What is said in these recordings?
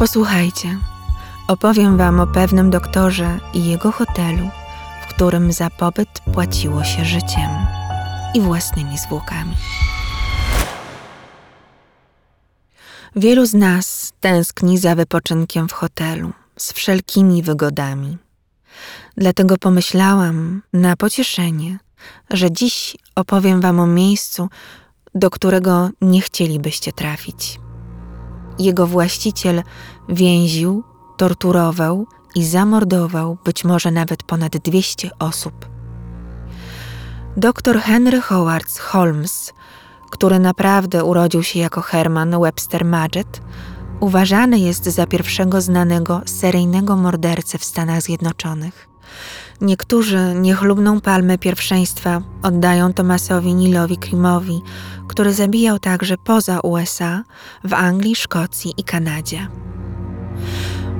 Posłuchajcie, opowiem Wam o pewnym doktorze i jego hotelu, w którym za pobyt płaciło się życiem i własnymi zwłokami. Wielu z nas tęskni za wypoczynkiem w hotelu, z wszelkimi wygodami. Dlatego pomyślałam na pocieszenie, że dziś opowiem Wam o miejscu, do którego nie chcielibyście trafić. Jego właściciel więził, torturował i zamordował być może nawet ponad 200 osób. Dr Henry Howard Holmes, który naprawdę urodził się jako Herman Webster Maggett, uważany jest za pierwszego znanego seryjnego mordercę w Stanach Zjednoczonych. Niektórzy niechlubną palmę pierwszeństwa oddają Tomasowi Nilowi Krimowi, który zabijał także poza USA, w Anglii, Szkocji i Kanadzie.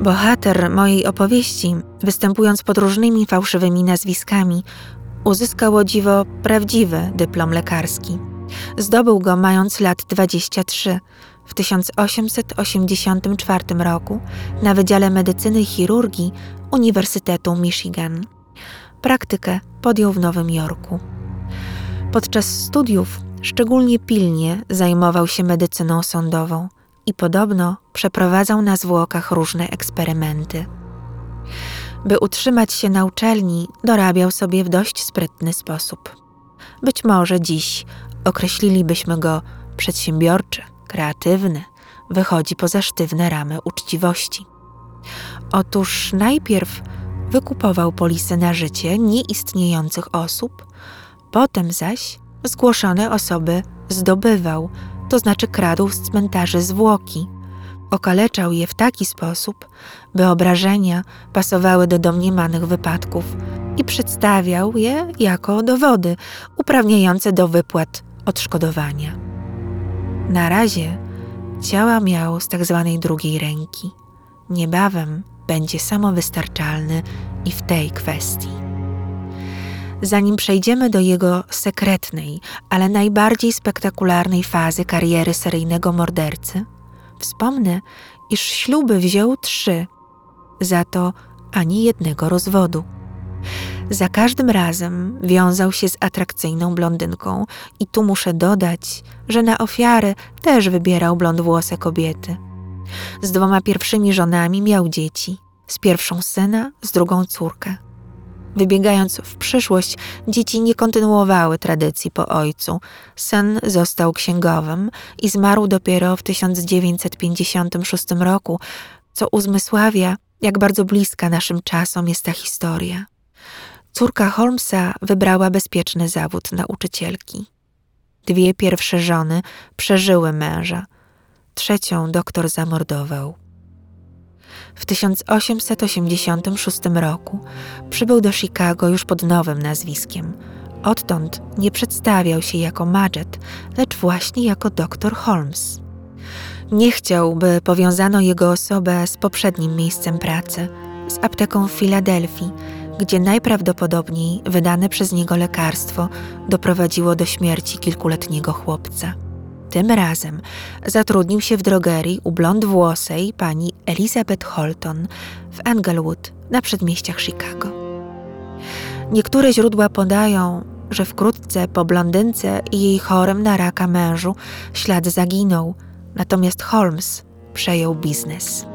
Bohater mojej opowieści, występując pod różnymi fałszywymi nazwiskami, uzyskał o dziwo prawdziwy dyplom lekarski. Zdobył go mając lat 23 w 1884 roku na Wydziale Medycyny i Chirurgii Uniwersytetu Michigan. Praktykę podjął w Nowym Jorku. Podczas studiów szczególnie pilnie zajmował się medycyną sądową i podobno przeprowadzał na zwłokach różne eksperymenty. By utrzymać się na uczelni, dorabiał sobie w dość sprytny sposób. Być może dziś określilibyśmy go przedsiębiorczy, kreatywny, wychodzi poza sztywne ramy uczciwości. Otóż najpierw wykupował polisy na życie nieistniejących osób, potem zaś zgłoszone osoby zdobywał, to znaczy kradł z cmentarzy zwłoki. Okaleczał je w taki sposób, by obrażenia pasowały do domniemanych wypadków i przedstawiał je jako dowody uprawniające do wypłat odszkodowania. Na razie ciała miał z tak zwanej drugiej ręki. Niebawem będzie samowystarczalny i w tej kwestii. Zanim przejdziemy do jego sekretnej, ale najbardziej spektakularnej fazy kariery seryjnego mordercy, wspomnę, iż śluby wziął trzy, za to ani jednego rozwodu. Za każdym razem wiązał się z atrakcyjną blondynką, i tu muszę dodać, że na ofiary też wybierał blondwłose kobiety. Z dwoma pierwszymi żonami miał dzieci, z pierwszą syna, z drugą córkę. Wybiegając w przyszłość, dzieci nie kontynuowały tradycji po ojcu. Syn został księgowym i zmarł dopiero w 1956 roku, co uzmysławia, jak bardzo bliska naszym czasom jest ta historia. Córka Holmesa wybrała bezpieczny zawód nauczycielki. Dwie pierwsze żony przeżyły męża, trzecią doktor zamordował. W 1886 roku przybył do Chicago już pod nowym nazwiskiem. Odtąd nie przedstawiał się jako Maggett, lecz właśnie jako dr Holmes. Nie chciał, by powiązano jego osobę z poprzednim miejscem pracy, z apteką w Filadelfii, gdzie najprawdopodobniej wydane przez niego lekarstwo doprowadziło do śmierci kilkuletniego chłopca. Tym razem zatrudnił się w drogerii u blond włosej pani Elizabeth Holton w Englewood na przedmieściach Chicago. Niektóre źródła podają, że wkrótce po blondynce i jej chorym na raka mężu ślad zaginął, natomiast Holmes przejął biznes.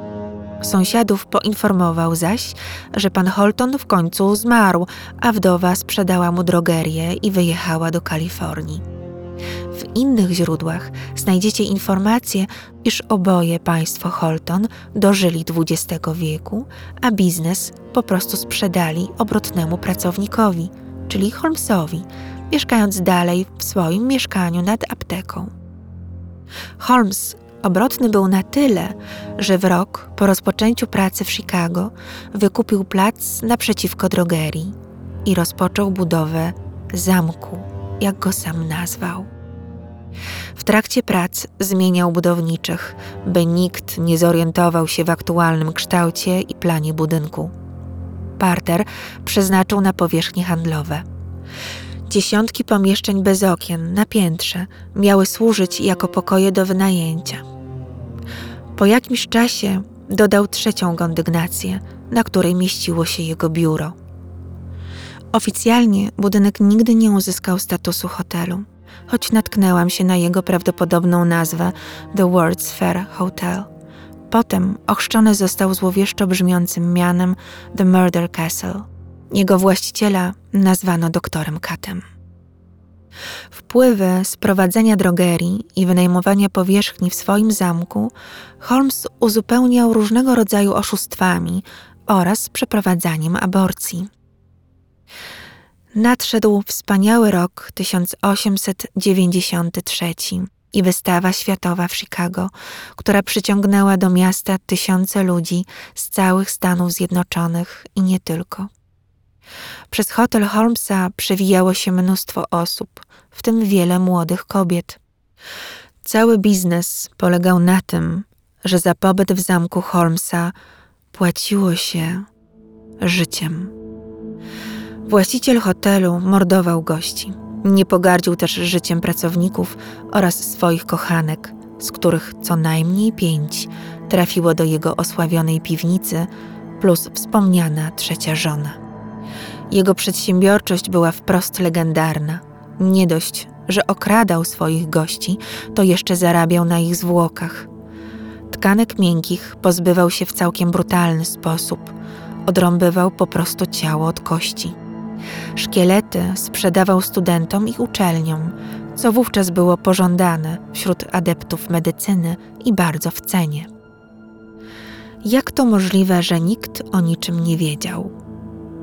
Sąsiadów poinformował zaś, że pan Holton w końcu zmarł, a wdowa sprzedała mu drogerię i wyjechała do Kalifornii. Innych źródłach znajdziecie informację, iż oboje państwo Holton dożyli XX wieku, a biznes po prostu sprzedali obrotnemu pracownikowi, czyli Holmesowi, mieszkając dalej w swoim mieszkaniu nad apteką. Holmes obrotny był na tyle, że w rok po rozpoczęciu pracy w Chicago wykupił plac naprzeciwko drogerii i rozpoczął budowę zamku, jak go sam nazwał. W trakcie prac zmieniał budowniczych, by nikt nie zorientował się w aktualnym kształcie i planie budynku. Parter przeznaczył na powierzchnie handlowe. Dziesiątki pomieszczeń bez okien na piętrze miały służyć jako pokoje do wynajęcia. Po jakimś czasie dodał trzecią kondygnację, na której mieściło się jego biuro. Oficjalnie budynek nigdy nie uzyskał statusu hotelu, choć natknęłam się na jego prawdopodobną nazwę The World's Fair Hotel. Potem ochrzczony został złowieszczo brzmiącym mianem The Murder Castle. Jego właściciela nazwano doktorem Katem. Wpływy z prowadzenia drogerii i wynajmowania powierzchni w swoim zamku Holmes uzupełniał różnego rodzaju oszustwami oraz przeprowadzaniem aborcji. Nadszedł wspaniały rok 1893 i wystawa światowa w Chicago, która przyciągnęła do miasta tysiące ludzi z całych Stanów Zjednoczonych i nie tylko. Przez hotel Holmesa przewijało się mnóstwo osób, w tym wiele młodych kobiet. Cały biznes polegał na tym, że za pobyt w zamku Holmesa płaciło się życiem. Właściciel hotelu mordował gości. Nie pogardził też życiem pracowników oraz swoich kochanek, z których co najmniej pięć trafiło do jego osławionej piwnicy, plus wspomniana trzecia żona. Jego przedsiębiorczość była wprost legendarna. Nie dość, że okradał swoich gości, to jeszcze zarabiał na ich zwłokach. Tkanek miękkich pozbywał się w całkiem brutalny sposób. Odrąbywał po prostu ciało od kości. Szkielety sprzedawał studentom i uczelniom, co wówczas było pożądane wśród adeptów medycyny i bardzo w cenie. Jak to możliwe, że nikt o niczym nie wiedział?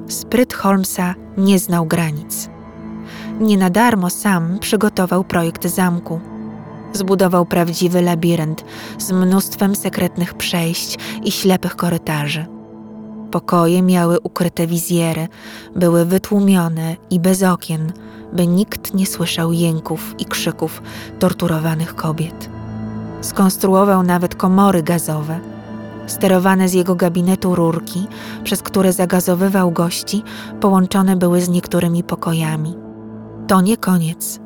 Spryt Holmesa nie znał granic. Nie na darmo sam przygotował projekt zamku. Zbudował prawdziwy labirynt z mnóstwem sekretnych przejść i ślepych korytarzy Pokoje miały ukryte wizjery, były wytłumione i bez okien, by nikt nie słyszał jęków i krzyków torturowanych kobiet. Skonstruował nawet komory gazowe. Sterowane z jego gabinetu rurki, przez które zagazowywał gości, połączone były z niektórymi pokojami. To nie koniec.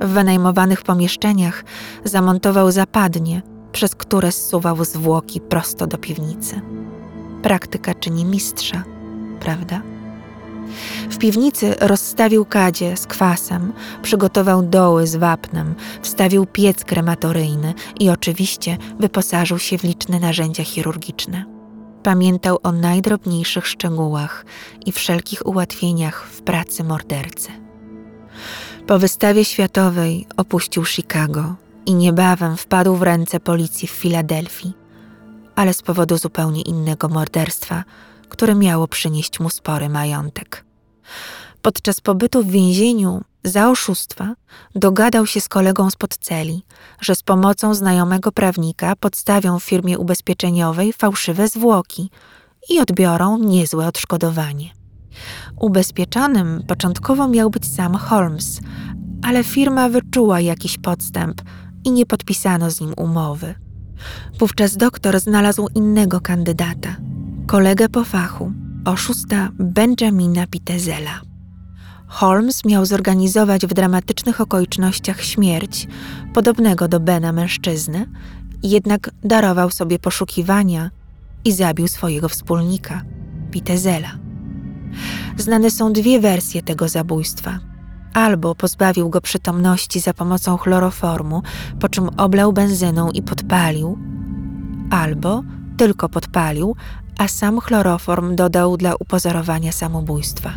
W wynajmowanych pomieszczeniach zamontował zapadnie, przez które zsuwał zwłoki prosto do piwnicy. Praktyka czyni mistrza, prawda? W piwnicy rozstawił kadzie z kwasem, przygotował doły z wapnem, wstawił piec krematoryjny i oczywiście wyposażył się w liczne narzędzia chirurgiczne. Pamiętał o najdrobniejszych szczegółach i wszelkich ułatwieniach w pracy mordercy. Po wystawie światowej opuścił Chicago i niebawem wpadł w ręce policji w Filadelfii ale z powodu zupełnie innego morderstwa, które miało przynieść mu spory majątek. Podczas pobytu w więzieniu za oszustwa dogadał się z kolegą z podceli, że z pomocą znajomego prawnika podstawią w firmie ubezpieczeniowej fałszywe zwłoki i odbiorą niezłe odszkodowanie. Ubezpieczonym początkowo miał być sam Holmes, ale firma wyczuła jakiś podstęp i nie podpisano z nim umowy. Wówczas doktor znalazł innego kandydata, kolegę po fachu, oszusta Benjamina Pitezela. Holmes miał zorganizować w dramatycznych okolicznościach śmierć podobnego do Bena mężczyzny, jednak darował sobie poszukiwania i zabił swojego wspólnika, Pitezela. Znane są dwie wersje tego zabójstwa. Albo pozbawił go przytomności za pomocą chloroformu, po czym oblał benzyną i podpalił, albo tylko podpalił, a sam chloroform dodał dla upozorowania samobójstwa.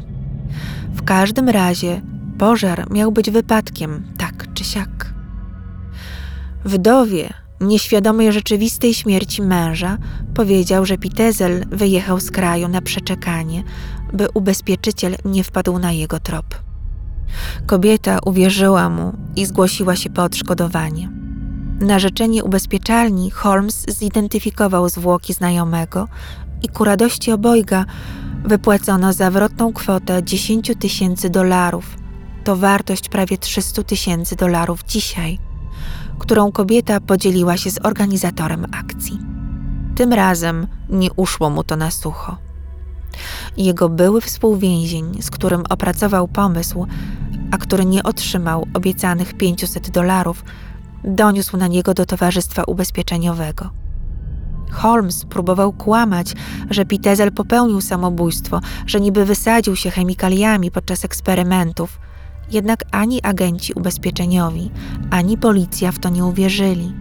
W każdym razie pożar miał być wypadkiem, tak czy siak. Wdowie, nieświadomej rzeczywistej śmierci męża, powiedział, że Pitezel wyjechał z kraju na przeczekanie, by ubezpieczyciel nie wpadł na jego trop. Kobieta uwierzyła mu i zgłosiła się po odszkodowanie. Na życzenie ubezpieczalni Holmes zidentyfikował zwłoki znajomego i ku radości obojga wypłacono zawrotną kwotę 10 tysięcy dolarów. To wartość prawie 300 tysięcy dolarów dzisiaj, którą kobieta podzieliła się z organizatorem akcji. Tym razem nie uszło mu to na sucho. Jego były współwięzień, z którym opracował pomysł, a który nie otrzymał obiecanych 500 dolarów, doniósł na niego do towarzystwa ubezpieczeniowego. Holmes próbował kłamać, że Pitezel popełnił samobójstwo, że niby wysadził się chemikaliami podczas eksperymentów. Jednak ani agenci ubezpieczeniowi, ani policja w to nie uwierzyli.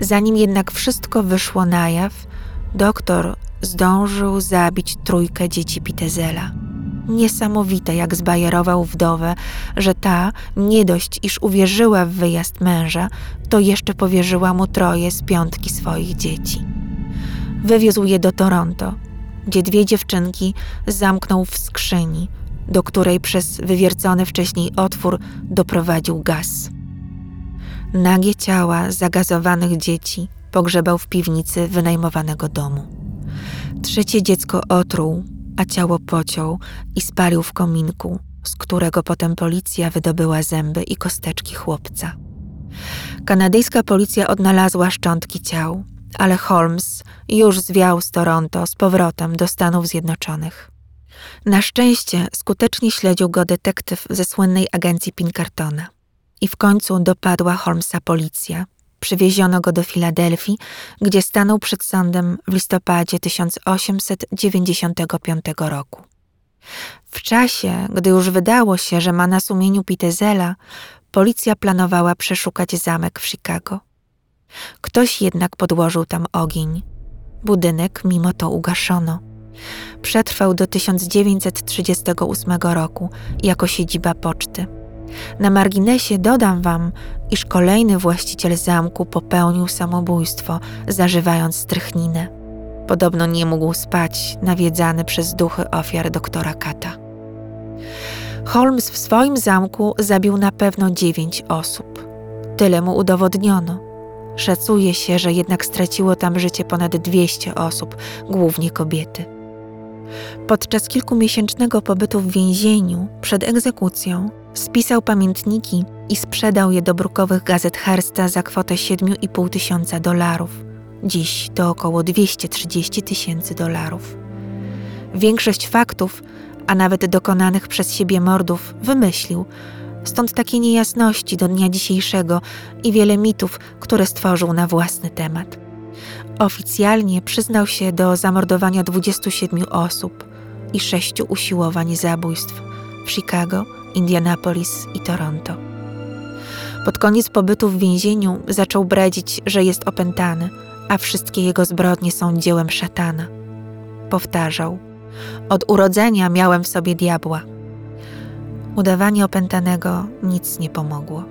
Zanim jednak wszystko wyszło na jaw, doktor zdążył zabić trójkę dzieci Pitezela. Niesamowite, jak zbajerował wdowę, że ta, nie dość, iż uwierzyła w wyjazd męża, to jeszcze powierzyła mu troje z piątki swoich dzieci. Wywiózł je do Toronto, gdzie dwie dziewczynki zamknął w skrzyni, do której przez wywiercony wcześniej otwór doprowadził gaz. Nagie ciała zagazowanych dzieci pogrzebał w piwnicy wynajmowanego domu. Trzecie dziecko otruł, a ciało pociął i spalił w kominku, z którego potem policja wydobyła zęby i kosteczki chłopca. Kanadyjska policja odnalazła szczątki ciał, ale Holmes już zwiał z Toronto z powrotem do Stanów Zjednoczonych. Na szczęście skutecznie śledził go detektyw ze słynnej agencji Pinkertona. I w końcu dopadła Holmesa policja. Przywieziono go do Filadelfii, gdzie stanął przed sądem w listopadzie 1895 roku. W czasie, gdy już wydało się, że ma na sumieniu Pitezela, policja planowała przeszukać zamek w Chicago. Ktoś jednak podłożył tam ogień. Budynek mimo to ugaszono. Przetrwał do 1938 roku jako siedziba poczty. Na marginesie dodam wam, iż kolejny właściciel zamku popełnił samobójstwo, zażywając strychninę. Podobno nie mógł spać, nawiedzany przez duchy ofiar doktora Kata. Holmes w swoim zamku zabił na pewno dziewięć osób. Tyle mu udowodniono. Szacuje się, że jednak straciło tam życie ponad 200 osób, głównie kobiety. Podczas kilkumiesięcznego pobytu w więzieniu przed egzekucją spisał pamiętniki i sprzedał je do brukowych gazet Hersta za kwotę 7,5 tysiąca dolarów. Dziś to około 230 tysięcy dolarów. Większość faktów, a nawet dokonanych przez siebie mordów, wymyślił, stąd takie niejasności do dnia dzisiejszego i wiele mitów, które stworzył na własny temat. Oficjalnie przyznał się do zamordowania 27 osób i sześciu usiłowań zabójstw w Chicago, Indianapolis i Toronto. Pod koniec pobytu w więzieniu zaczął bredzić, że jest opętany, a wszystkie jego zbrodnie są dziełem szatana. Powtarzał: Od urodzenia miałem w sobie diabła. Udawanie opętanego nic nie pomogło.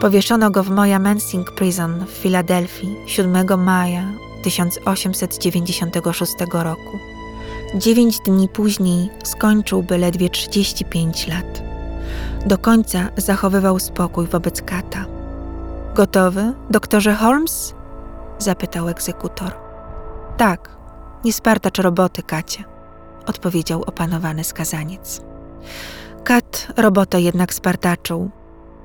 Powieszono go w Moja Mensing Prison w Filadelfii 7 maja 1896 roku. Dziewięć dni później skończyłby ledwie 35 lat. Do końca zachowywał spokój wobec kata. Gotowy, doktorze Holmes? zapytał egzekutor. Tak, nie spartacz roboty, kacie, odpowiedział opanowany skazaniec. Kat robotę jednak spartaczył.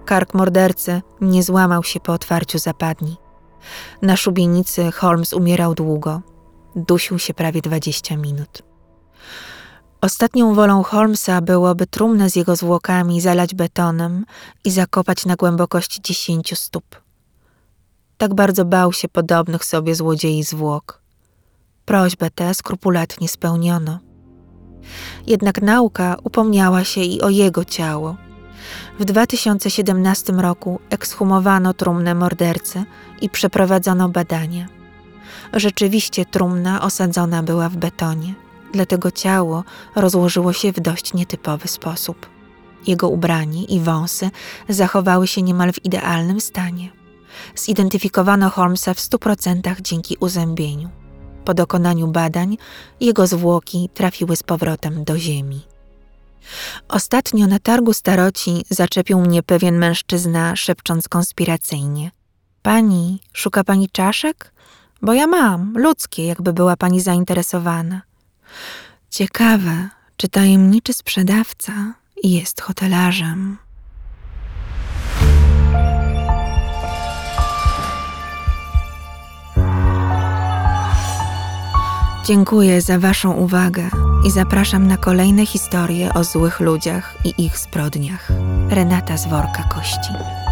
Kark mordercy nie złamał się po otwarciu zapadni. Na szubienicy Holmes umierał długo. Dusił się prawie dwadzieścia minut. Ostatnią wolą Holmesa byłoby trumnę z jego zwłokami zalać betonem i zakopać na głębokości dziesięciu stóp. Tak bardzo bał się podobnych sobie złodziei zwłok. Prośbę tę skrupulatnie spełniono. Jednak nauka upomniała się i o jego ciało. W 2017 roku ekshumowano trumnę mordercy i przeprowadzono badania. Rzeczywiście trumna osadzona była w betonie dlatego ciało rozłożyło się w dość nietypowy sposób. Jego ubranie i wąsy zachowały się niemal w idealnym stanie. Zidentyfikowano Holmesa w stu procentach dzięki uzębieniu. Po dokonaniu badań jego zwłoki trafiły z powrotem do ziemi. Ostatnio na targu staroci zaczepił mnie pewien mężczyzna, szepcząc konspiracyjnie: Pani, szuka pani czaszek? Bo ja mam, ludzkie, jakby była pani zainteresowana. Ciekawe, czy tajemniczy sprzedawca jest hotelarzem. Dziękuję za Waszą uwagę i zapraszam na kolejne historie o złych ludziach i ich zbrodniach. Renata z worka kości.